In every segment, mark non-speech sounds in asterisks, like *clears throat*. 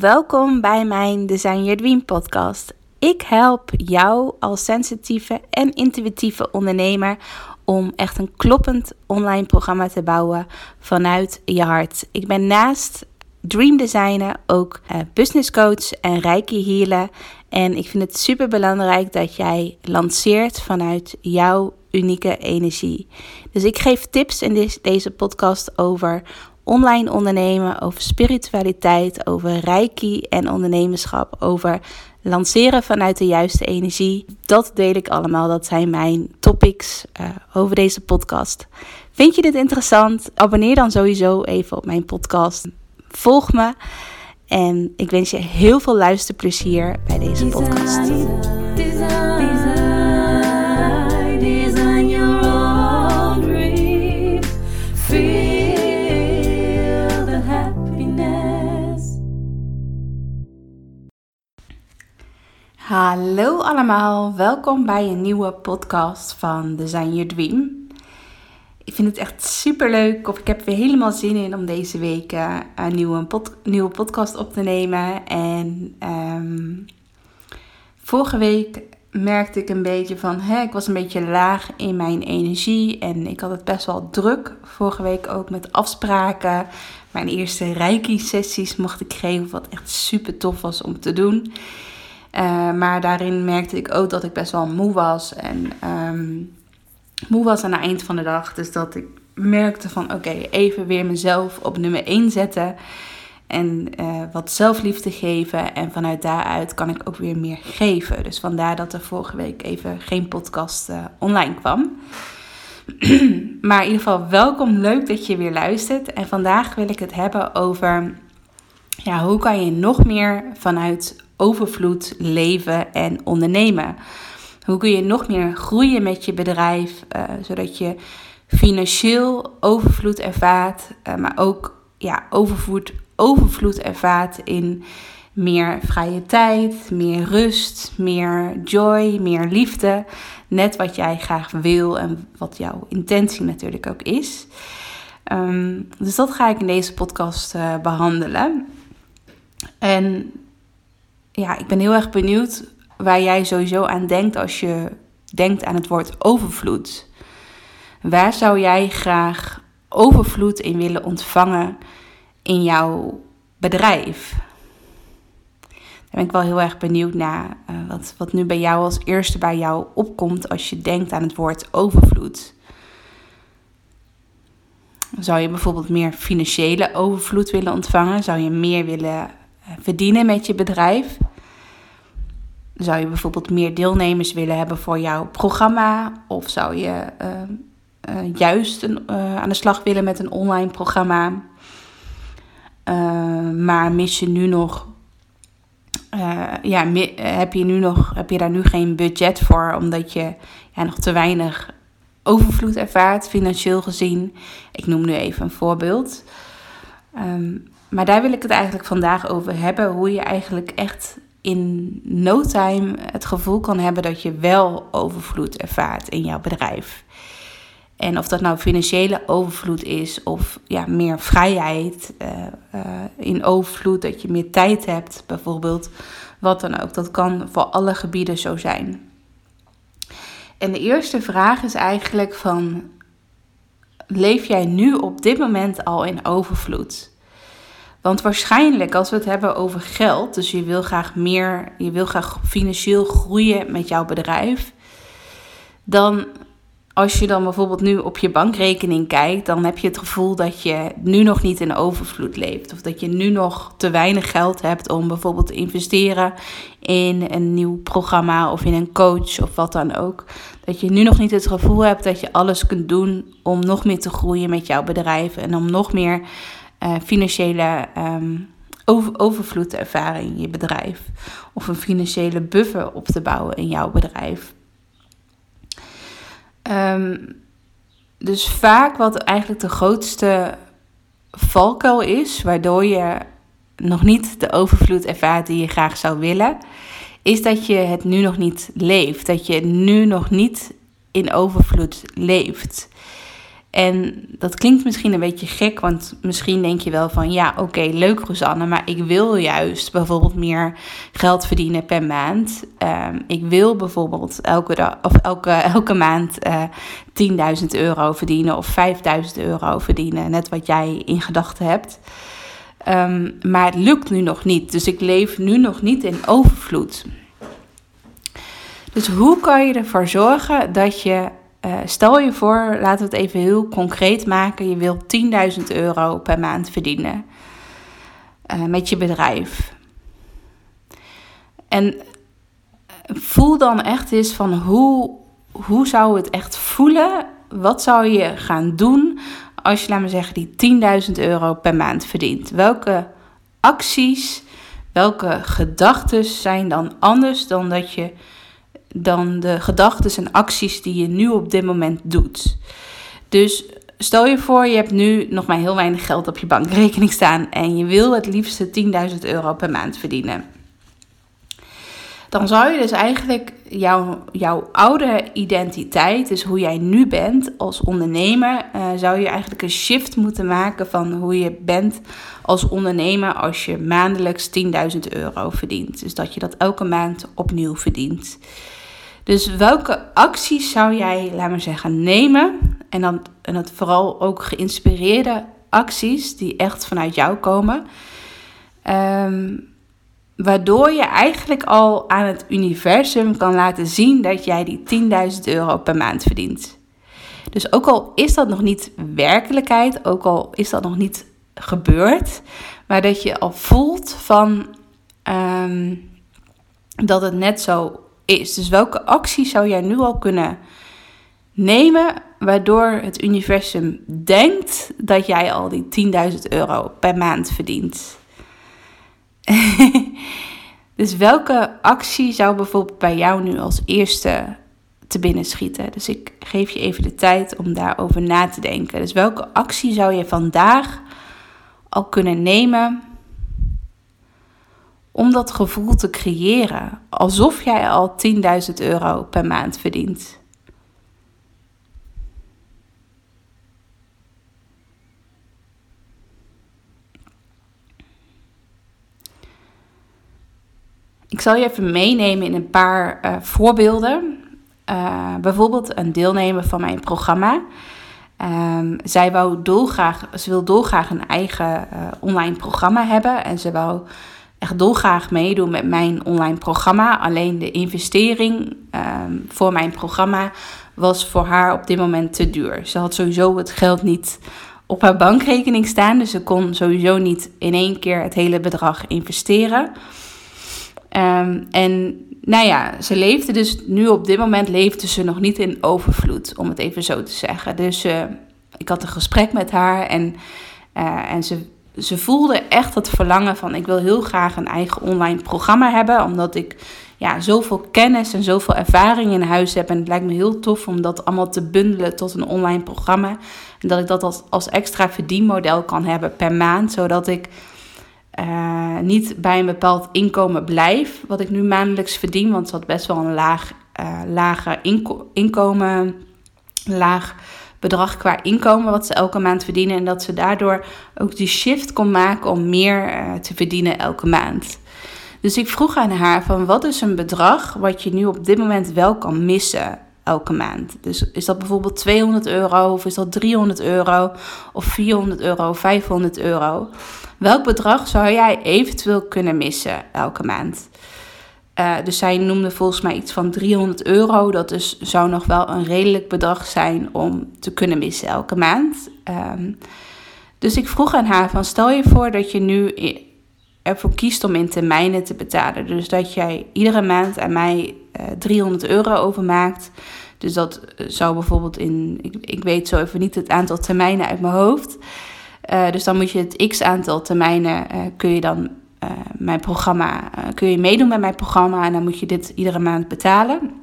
Welkom bij mijn Design Your Dream podcast. Ik help jou als sensitieve en intuïtieve ondernemer om echt een kloppend online programma te bouwen vanuit je hart. Ik ben naast dream designer ook uh, business coach en reiki healer. En ik vind het super belangrijk dat jij lanceert vanuit jouw unieke energie. Dus ik geef tips in deze podcast over online ondernemen, over spiritualiteit, over reiki en ondernemerschap, over lanceren vanuit de juiste energie. Dat deel ik allemaal. Dat zijn mijn topics uh, over deze podcast. Vind je dit interessant? Abonneer dan sowieso even op mijn podcast. Volg me. En ik wens je heel veel luisterplezier bij deze podcast. Hallo allemaal, welkom bij een nieuwe podcast van Design Your Dream. Ik vind het echt super leuk, of ik heb weer helemaal zin in om deze week uh, een nieuwe, nieuwe podcast op te nemen. En um, vorige week merkte ik een beetje van, hè, ik was een beetje laag in mijn energie en ik had het best wel druk. Vorige week ook met afspraken. Mijn eerste reiki-sessies mocht ik geven, wat echt super tof was om te doen. Uh, maar daarin merkte ik ook dat ik best wel moe was. En um, moe was aan het eind van de dag. Dus dat ik merkte van oké, even weer mezelf op nummer 1 zetten. En uh, wat zelfliefde geven. En vanuit daaruit kan ik ook weer meer geven. Dus vandaar dat er vorige week even geen podcast uh, online kwam. *clears throat* maar in ieder geval welkom, leuk dat je weer luistert. En vandaag wil ik het hebben over ja, hoe kan je nog meer vanuit overvloed leven en ondernemen? Hoe kun je nog meer groeien met je bedrijf, uh, zodat je financieel overvloed ervaart, uh, maar ook ja, overvloed, overvloed ervaart in meer vrije tijd, meer rust, meer joy, meer liefde. Net wat jij graag wil en wat jouw intentie natuurlijk ook is. Um, dus dat ga ik in deze podcast uh, behandelen. En ja, ik ben heel erg benieuwd waar jij sowieso aan denkt als je denkt aan het woord overvloed. Waar zou jij graag overvloed in willen ontvangen in jouw bedrijf? Daar ben ik wel heel erg benieuwd naar uh, wat, wat nu bij jou als eerste bij jou opkomt als je denkt aan het woord overvloed. Zou je bijvoorbeeld meer financiële overvloed willen ontvangen? Zou je meer willen eh, verdienen met je bedrijf? Zou je bijvoorbeeld meer deelnemers willen hebben voor jouw programma? Of zou je uh, uh, juist een, uh, aan de slag willen met een online programma? maar mis je nu nog. ja, heb je, nu nog, heb je daar nu geen budget voor, omdat je ja, nog te weinig overvloed ervaart, financieel gezien? Ik noem nu even een voorbeeld. Um, maar daar wil ik het eigenlijk vandaag over hebben. Hoe je eigenlijk echt in no time het gevoel kan hebben dat je wel overvloed ervaart in jouw bedrijf. En of dat nou financiële overvloed is of ja, meer vrijheid uh, uh, in overvloed, dat je meer tijd hebt bijvoorbeeld, wat dan ook. Dat kan voor alle gebieden zo zijn. En de eerste vraag is eigenlijk van, leef jij nu op dit moment al in overvloed? Want waarschijnlijk als we het hebben over geld, dus je wil graag meer, je wil graag financieel groeien met jouw bedrijf, dan als je dan bijvoorbeeld nu op je bankrekening kijkt, dan heb je het gevoel dat je nu nog niet in overvloed leeft. Of dat je nu nog te weinig geld hebt om bijvoorbeeld te investeren in een nieuw programma of in een coach of wat dan ook. Dat je nu nog niet het gevoel hebt dat je alles kunt doen om nog meer te groeien met jouw bedrijf en om nog meer uh, financiële over, overvloed te ervaren in je bedrijf. Of een financiële buffer op te bouwen in jouw bedrijf. Um, dus vaak wat eigenlijk de grootste valkuil is, waardoor je nog niet de overvloed ervaart die je graag zou willen, is dat je het nu nog niet leeft. Dat je nu nog niet in overvloed leeft. En dat klinkt misschien een beetje gek, want misschien denk je wel van ja, oké, leuk Rosanne, maar ik wil juist bijvoorbeeld meer geld verdienen per maand. Ehm, ik wil bijvoorbeeld elke, of elke, *laughs* elke maand uh, eh, 10.000 euro verdienen of 5.000 euro verdienen, net wat jij in gedachten hebt. Ehm, maar het lukt nu nog niet, dus ik leef nu nog niet in overvloed. Dus hoe kan je ervoor zorgen dat je uh, stel je voor, laten we het even heel concreet maken. Je wilt 10.000 euro per maand verdienen uh, met je bedrijf. En voel dan echt eens van hoe, hoe zou het echt voelen? Wat zou je gaan doen als je, laat me zeggen, die 10.000 euro per maand verdient? Welke acties, welke gedachten zijn dan anders dan dat je dan de gedachten en acties die je nu op dit moment doet. Dus stel je voor, je hebt nu nog maar heel weinig geld op je bankrekening staan en je wil het liefste 10.000 euro per maand verdienen. Dan zou je dus eigenlijk jouw, jouw oude identiteit, dus hoe jij nu bent als ondernemer, uh, zou je eigenlijk een shift moeten maken van hoe je bent als ondernemer als je maandelijks 10.000 euro verdient. Dus dat je dat elke maand opnieuw verdient. Dus welke acties zou jij, laat maar zeggen, nemen? En dan en het vooral ook geïnspireerde acties die echt vanuit jou komen. Ehm, waardoor je eigenlijk al aan het universum kan laten zien dat jij die 10.000 euro per maand verdient. Dus ook al is dat nog niet werkelijkheid, ook al is dat nog niet gebeurd, maar dat je al voelt van ehm, dat het net zo is. Dus welke actie zou jij nu al kunnen nemen waardoor het universum denkt dat jij al die 10.000 euro per maand verdient? *laughs* dus welke actie zou bijvoorbeeld bij jou nu als eerste te binnen schieten? Dus ik geef je even de tijd om daarover na te denken. Dus welke actie zou je vandaag al kunnen nemen om dat gevoel te creëren, alsof jij al 10.000 euro per maand verdient. Ik zal je even meenemen in een paar uh, voorbeelden. Uh, bijvoorbeeld een deelnemer van mijn programma. Um, zij dolgraag, ze wil dolgraag een eigen uh, online programma hebben. En ze wou echt dolgraag meedoen met mijn online programma. Alleen de investering ehm, voor mijn programma was voor haar op dit moment te duur. Ze had sowieso het geld niet op haar bankrekening staan. Dus ze kon sowieso niet in één keer het hele bedrag investeren. Ehm, en nou ja, ze leefde dus nu op dit moment leefde ze nog niet in overvloed, om het even zo te zeggen. Dus uh, ik had een gesprek met haar en, uh, en ze ze voelde echt het verlangen van ik wil heel graag een eigen online programma hebben. Omdat ik ja, zoveel kennis en zoveel ervaring in huis heb. En het lijkt me heel tof om dat allemaal te bundelen tot een online programma. En dat ik dat als, extra verdienmodel kan hebben per maand. Zodat ik uh, niet bij een bepaald inkomen blijf. Wat ik nu maandelijks verdien. Want ze had best wel een laag, uh, lage inko inkomen. Laag bedrag qua inkomen wat ze elke maand verdienen. En dat ze daardoor ook die shift kon maken om meer uh, te verdienen elke maand. Dus ik vroeg aan haar van wat is een bedrag wat je nu op dit moment wel kan missen elke maand. Dus is dat bijvoorbeeld 200 euro of is dat 300 euro of 400 euro, 500 euro? Welk bedrag zou jij eventueel kunnen missen elke maand? Uh, dus zij noemde volgens mij iets van 300 euro. Dat dus, zou nog wel een redelijk bedrag zijn om te kunnen missen elke maand. Um, dus ik vroeg aan haar van stel je voor dat je nu ervoor kiest om in termijnen te betalen. Dus dat jij iedere maand aan mij uh, eh, 300 euro overmaakt. Dus dat zou bijvoorbeeld in, ik, weet zo even niet het aantal termijnen uit mijn hoofd. Dus dan moet je het x aantal termijnen, kun je dan mijn programma, uh, kun je meedoen met mijn programma en dan moet je dit iedere maand betalen.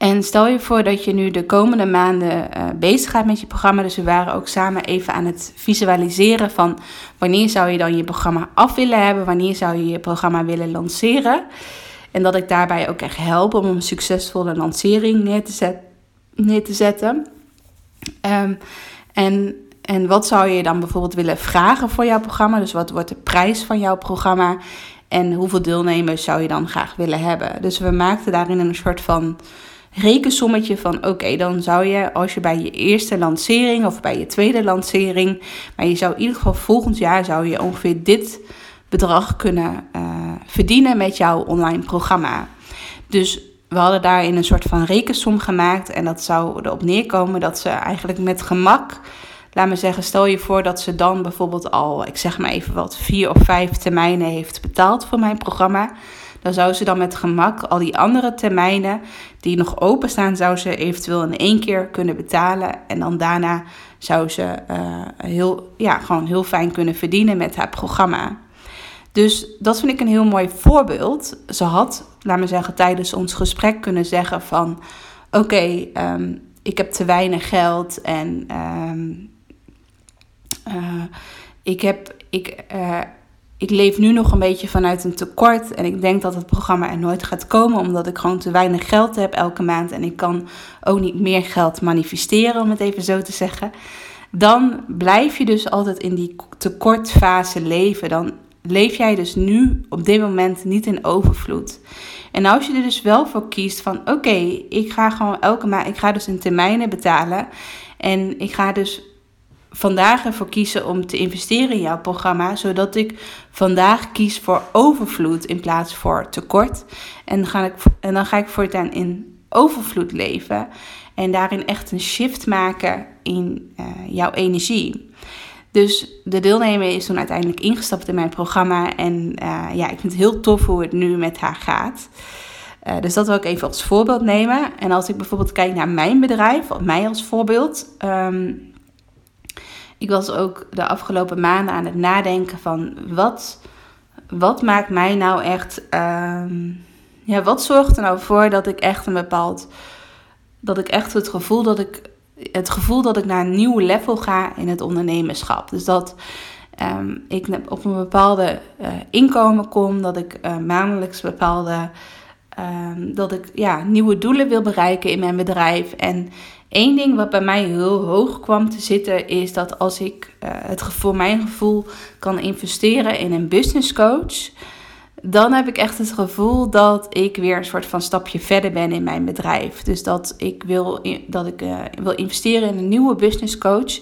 En stel je voor dat je nu de komende maanden uh, bezig gaat met je programma. Dus we waren ook samen even aan het visualiseren van wanneer zou je dan je programma af willen hebben, wanneer zou je je programma willen lanceren. En dat ik daarbij ook echt help om een succesvolle lancering neer te, zet, neer te zetten. Ehm, en, en wat zou je dan bijvoorbeeld willen vragen voor jouw programma? Dus wat wordt de prijs van jouw programma? En hoeveel deelnemers zou je dan graag willen hebben? Dus we maakten daarin een soort van rekensommetje van oké, dan zou je als je bij je eerste lancering of bij je tweede lancering, maar je zou in ieder geval volgend jaar zou je ongeveer dit bedrag kunnen uh, verdienen met jouw online programma. Dus we hadden daarin een soort van rekensom gemaakt en dat zou erop neerkomen dat ze eigenlijk met gemak laat me zeggen, stel je voor dat ze dan bijvoorbeeld al, ik zeg maar even wat, vier of vijf termijnen heeft betaald voor mijn programma. Dan zou ze dan met gemak al die andere termijnen die nog openstaan, zou ze eventueel in één keer kunnen betalen. En dan daarna zou ze uh, heel, ja, gewoon heel fijn kunnen verdienen met haar programma. Dus dat vind ik een heel mooi voorbeeld. Ze had, laat me zeggen, tijdens ons gesprek kunnen zeggen van... Oké, ehm, ik heb te weinig geld en um, uh, ik, heb, ik, uh, ik leef nu nog een beetje vanuit een tekort. En ik denk dat het programma er nooit gaat komen, omdat ik gewoon te weinig geld heb elke maand. En ik kan ook niet meer geld manifesteren, om het even zo te zeggen. Dan blijf je dus altijd in die tekortfase leven. Dan leef jij dus nu op dit moment niet in overvloed. En als je er dus wel voor kiest van oké, ik ga gewoon elke maand, ik ga dus in termijnen betalen. En ik ga dus vandaag ervoor kiezen om te investeren in jouw programma, zodat ik vandaag kies voor overvloed in plaats voor tekort. En, ga ik, en dan ga ik voortaan in overvloed leven en daarin echt een shift maken in uh, jouw energie. Dus de deelnemer is toen uiteindelijk ingestapt in mijn programma. En uh, ja, ik vind het heel tof hoe het nu met haar gaat. Uh, dus dat wil ik even als voorbeeld nemen. En als ik bijvoorbeeld kijk naar mijn bedrijf, mij als voorbeeld. Um, ik was ook de afgelopen maanden aan het nadenken van wat, wat maakt mij nou echt. Um, ja, wat zorgt er nou voor dat ik echt een bepaald. Dat ik echt het gevoel dat ik. Het gevoel dat ik naar een nieuw level ga in het ondernemerschap. Dus dat um, ik op een bepaalde uh, inkomen kom. Dat ik uh, maandelijks bepaalde. Um, dat ik ja, nieuwe doelen wil bereiken in mijn bedrijf. En Eén ding wat bij mij heel hoog kwam te zitten is dat als ik uh, het voor mijn gevoel kan investeren in een business coach, dan heb ik echt het gevoel dat ik weer een soort van stapje verder ben in mijn bedrijf. Dus dat ik wil, dat ik, uh, wil investeren in een nieuwe business coach.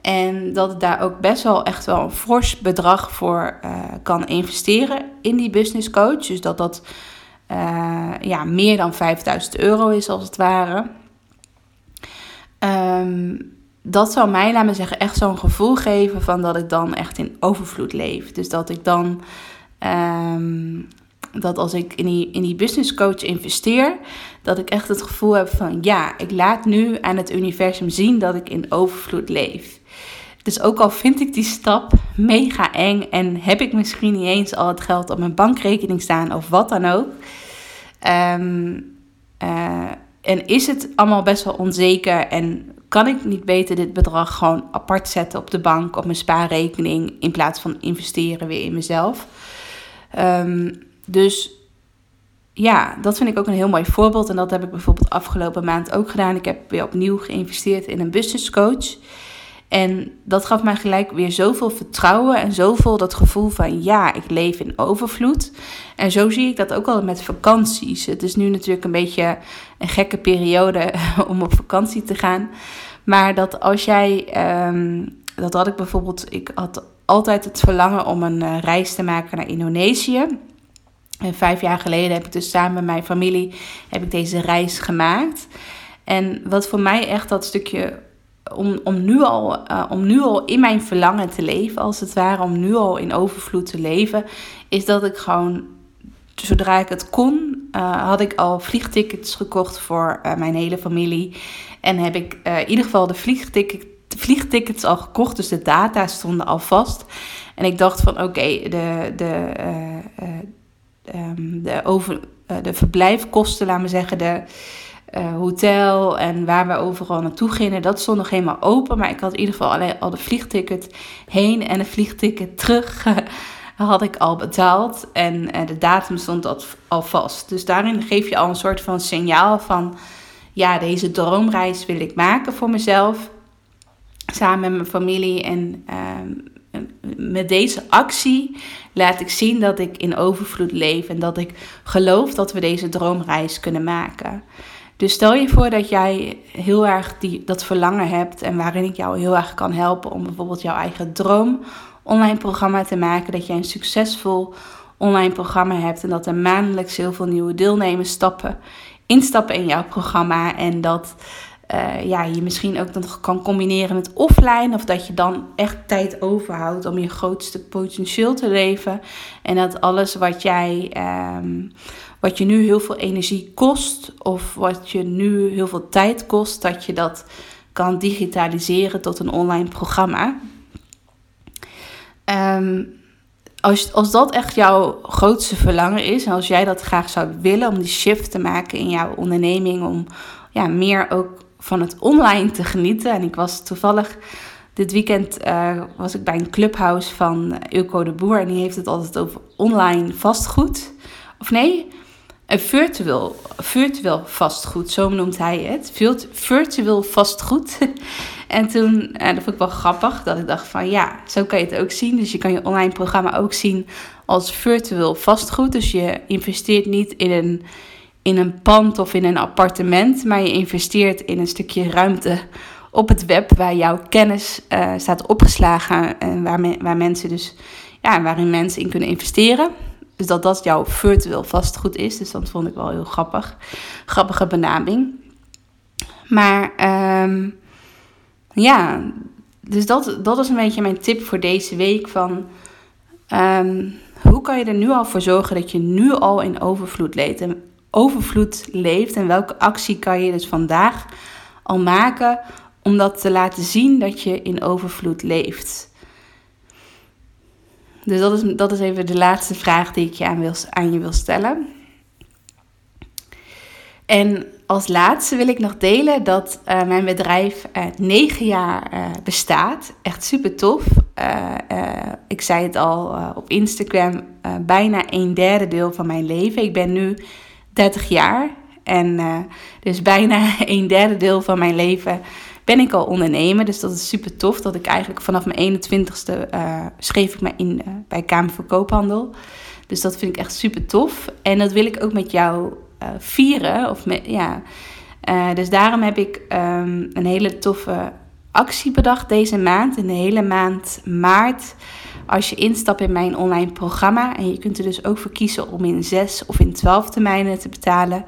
En dat ik daar ook best wel echt wel een fors bedrag voor uh, kan investeren in die business coach. Dus dat dat ja, meer dan 5000 euro is als het ware. Um, dat zou mij, laat me zeggen, echt zo'n gevoel geven van dat ik dan echt in overvloed leef. Dus dat ik dan, um, dat als ik in die, in die business coach investeer, dat ik echt het gevoel heb van ja, ik laat nu aan het universum zien dat ik in overvloed leef. Dus ook al vind ik die stap mega eng en heb ik misschien niet eens al het geld op mijn bankrekening staan of wat dan ook. Um, uh, en is het allemaal best wel onzeker en kan ik niet beter dit bedrag gewoon apart zetten op de bank, op mijn spaarrekening, in plaats van investeren weer in mezelf? Um, dus ja, dat vind ik ook een heel mooi voorbeeld. En dat heb ik bijvoorbeeld afgelopen maand ook gedaan. Ik heb weer opnieuw geïnvesteerd in een business coach. En dat gaf mij gelijk weer zoveel vertrouwen en zoveel dat gevoel van ja, ik leef in overvloed. En zo zie ik dat ook al met vakanties. Het is nu natuurlijk een beetje een gekke periode *laughs* om op vakantie te gaan. Maar dat als jij, um, dat had ik bijvoorbeeld, ik had altijd het verlangen om een uh, reis te maken naar Indonesië. En vijf jaar geleden heb ik dus samen met mijn familie heb ik deze reis gemaakt. En wat voor mij echt dat stukje om, om, nu al, uh, om nu al in mijn verlangen te leven, als het ware, om nu al in overvloed te leven, is dat ik gewoon, zodra ik het kon, uh, had ik al vliegtickets gekocht voor uh, mijn hele familie. En heb ik in ieder geval de, vliegticket, vliegtickets al gekocht, dus de data stonden al vast. En ik dacht van oké, de, de, um, de, over, de verblijfkosten, laat me zeggen, de uh, hotel en waar we overal naartoe gingen. Dat stond nog helemaal open. Maar ik had in ieder geval alleen al de vliegticket heen en de vliegticket terug *laughs* had ik al betaald. En uh, de datum stond al vast. Dus daarin geef je al een soort van signaal van... ja, deze droomreis wil ik maken voor mezelf. Samen met mijn familie. En ehm, met deze actie laat ik zien dat ik in overvloed leef. En dat ik geloof dat we deze droomreis kunnen maken. Dus stel je voor dat jij heel erg die, dat verlangen hebt en waarin ik jou heel erg kan helpen om bijvoorbeeld jouw eigen droom online programma te maken. Dat jij een succesvol online programma hebt en dat er maandelijks heel veel nieuwe deelnemers stappen, instappen in jouw programma. En dat uh, ja, je misschien ook nog kan combineren met offline. Of dat je dan echt tijd overhoudt om je grootste potentieel te leven. En dat alles wat jij. Um, wat je nu heel veel energie kost, of wat je nu heel veel tijd kost, dat je dat kan digitaliseren tot een online programma. Um, als, als dat echt jouw grootste verlangen is, en als jij dat graag zou willen om die shift te maken in jouw onderneming, om ja, meer ook van het online te genieten. En ik was toevallig dit weekend uh, was ik bij een clubhouse van Ilko de Boer en die heeft het altijd over online vastgoed. Of nee, een virtueel, virtueel vastgoed, zo noemt hij het. Virtueel vastgoed. *laughs* en toen, eh, dat vond ik wel grappig, dat ik dacht van ja, zo kan je het ook zien. Dus je kan je online programma ook zien als virtueel vastgoed. Dus je investeert niet in een, in een pand of in een appartement, maar je investeert in een stukje ruimte op het web waar jouw kennis uh, staat opgeslagen en waar, waar mensen dus, ja, waarin mensen in kunnen investeren. Dus dat dat jouw virtueel vastgoed is. Dus dat vond ik wel heel grappig. Grappige benaming. Maar um, ja, dus dat, dat is een beetje mijn tip voor deze week. Van, um, hoe kan je er nu al voor zorgen dat je nu al in overvloed leeft? En overvloed leeft en welke actie kan je dus vandaag al maken om dat te laten zien dat je in overvloed leeft? Dus dat is, dat is even de laatste vraag die ik je aan, wil, aan je wil stellen. En als laatste wil ik nog delen dat uh, mijn bedrijf uh, negen jaar uh, bestaat. Echt super tof. ik zei het al op Instagram, bijna een derde deel van mijn leven. Ik ben nu 30 jaar en dus bijna *laughs* een derde deel van mijn leven ben ik al ondernemer. Dus dat is super tof. Dat ik eigenlijk vanaf mijn 21ste uh, schreef ik me in uh, bij Kamer voor Koophandel. Dus dat vind ik echt super tof. En dat wil ik ook met jou uh, vieren. Of met, ja. dus daarom heb ik um, een hele toffe actie bedacht deze maand. In de hele maand maart. Als je instapt in mijn online programma. En je kunt er dus ook voor kiezen om in 6 of in 12 termijnen te betalen.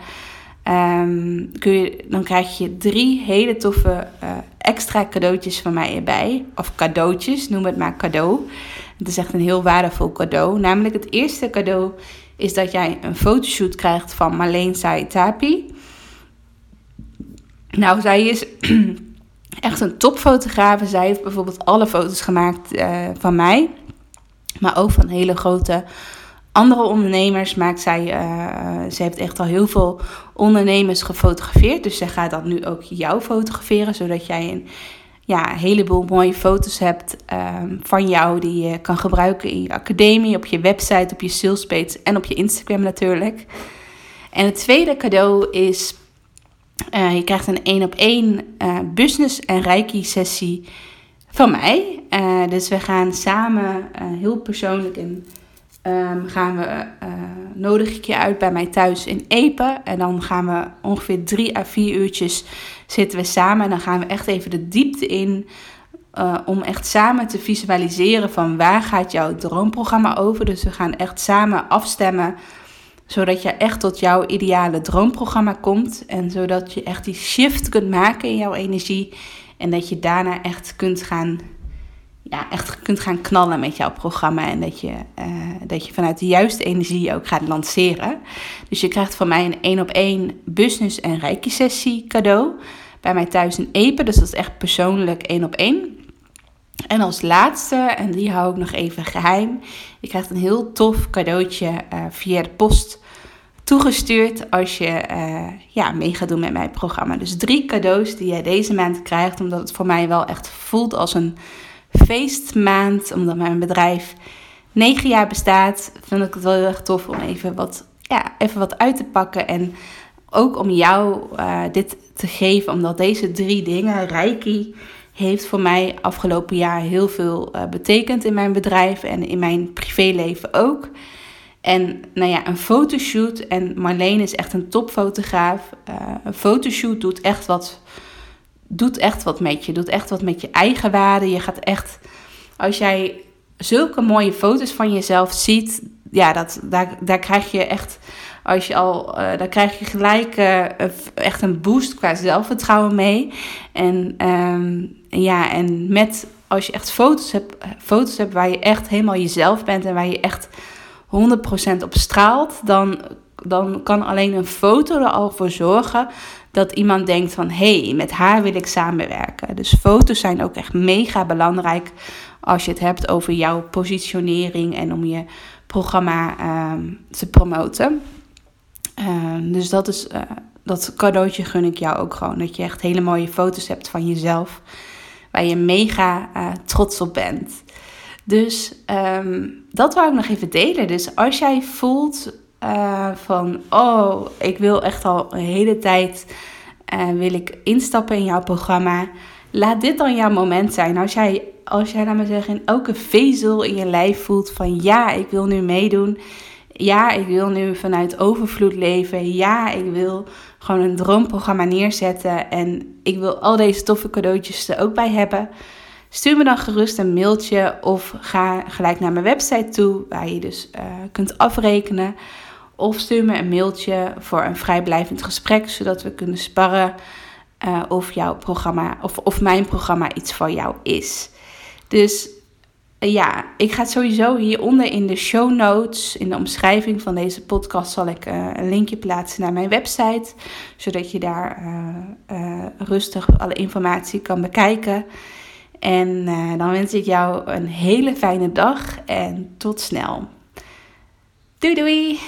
Je, dan krijg je drie hele toffe uh, extra cadeautjes van mij erbij. Of cadeautjes, noem het maar cadeau. Het is echt een heel waardevol cadeau. Namelijk het eerste cadeau is dat jij een fotoshoot krijgt van Marleen Saitapi. Nou, zij is *clears throat* echt een topfotograaf. Zij heeft bijvoorbeeld alle foto's gemaakt uh, van mij. Maar ook van hele grote andere ondernemers maakt zij. Uh, ze heeft echt al heel veel ondernemers gefotografeerd. Dus zij gaat dan nu ook jou fotograferen. Zodat jij een ja, heleboel mooie foto's hebt um, van jou. Die je kan gebruiken in je academie, op je website, op je salespage en op je Instagram natuurlijk. En het tweede cadeau is. Uh, je krijgt een één op één uh, business en reiki sessie van mij. Dus we gaan samen heel persoonlijk en um, gaan we, uh, nodig ik je uit bij mij thuis in Epe. En dan gaan we ongeveer drie à vier uurtjes zitten we samen. En dan gaan we echt even de diepte in. Uh, om echt samen te visualiseren van waar gaat jouw droomprogramma over. Dus we gaan echt samen afstemmen. Zodat je echt tot jouw ideale droomprogramma komt. En zodat je echt die shift kunt maken in jouw energie. En dat je daarna echt kunt gaan ja, echt kunt gaan knallen met jouw programma. En dat je, uh, dat je vanuit de juiste energie ook gaat lanceren. Dus je krijgt van mij een één op één business en reiki sessie cadeau. Bij mij thuis in Epe. Dus dat is echt persoonlijk één op één. En als laatste, en die hou ik nog even geheim. Je krijgt een heel tof cadeautje uh, via de post toegestuurd als je uh, ja, mee gaat doen met mijn programma. Dus drie cadeaus die jij deze maand krijgt. Omdat het voor mij wel echt voelt als een feestmaand, omdat mijn bedrijf negen jaar bestaat, vind ik het wel heel erg tof om even wat, ja, even wat uit te pakken. En ook om jou uh, dit te geven, omdat deze drie dingen, Reiki, heeft voor mij afgelopen jaar heel veel uh, betekend in mijn bedrijf en in mijn privéleven ook. En nou ja, een fotoshoot, en Marleen is echt een topfotograaf. Uh, een fotoshoot doet echt wat, doet echt wat met je, doet echt wat met je eigen waarde. Je gaat echt, als jij zulke mooie foto's van jezelf ziet, ja, dat, daar, daar krijg je echt, als je al, uh, daar krijg je gelijk uh, echt een boost qua zelfvertrouwen mee. En um, ja, en met, als je echt foto's hebt, foto's hebt waar je echt helemaal jezelf bent en waar je echt 100% op straalt, dan, dan kan alleen een foto er al voor zorgen dat iemand denkt van hé, hey, met haar wil ik samenwerken. Dus foto's zijn ook echt mega belangrijk als je het hebt over jouw positionering en om je programma uh, te promoten. Uh, dus dat is uh, dat cadeautje gun ik jou ook gewoon. Dat je echt hele mooie foto's hebt van jezelf. Waar je mega uh, trots op bent. Dus um, dat wou ik nog even delen. Dus als jij voelt van, oh, ik wil echt al een hele tijd, wil ik instappen in jouw programma. Laat dit dan jouw moment zijn. Als jij als jij, laat maar zeggen, in elke vezel in je lijf voelt van ja, ik wil nu meedoen. Ja, ik wil nu vanuit overvloed leven. Ja, ik wil gewoon een droomprogramma neerzetten. En ik wil al deze toffe cadeautjes er ook bij hebben. Stuur me dan gerust een mailtje of ga gelijk naar mijn website toe, waar je dus uh, kunt afrekenen. Of stuur me een mailtje voor een vrijblijvend gesprek, zodat we kunnen sparren uh, of jouw programma of, of mijn programma iets voor jou is. Dus eh, ja, ik ga sowieso hieronder in de show notes, in de omschrijving van deze podcast, zal ik uh, een linkje plaatsen naar mijn website. Zodat je daar rustig alle informatie kan bekijken. En dan wens ik jou een hele fijne dag en tot snel. Doei doei!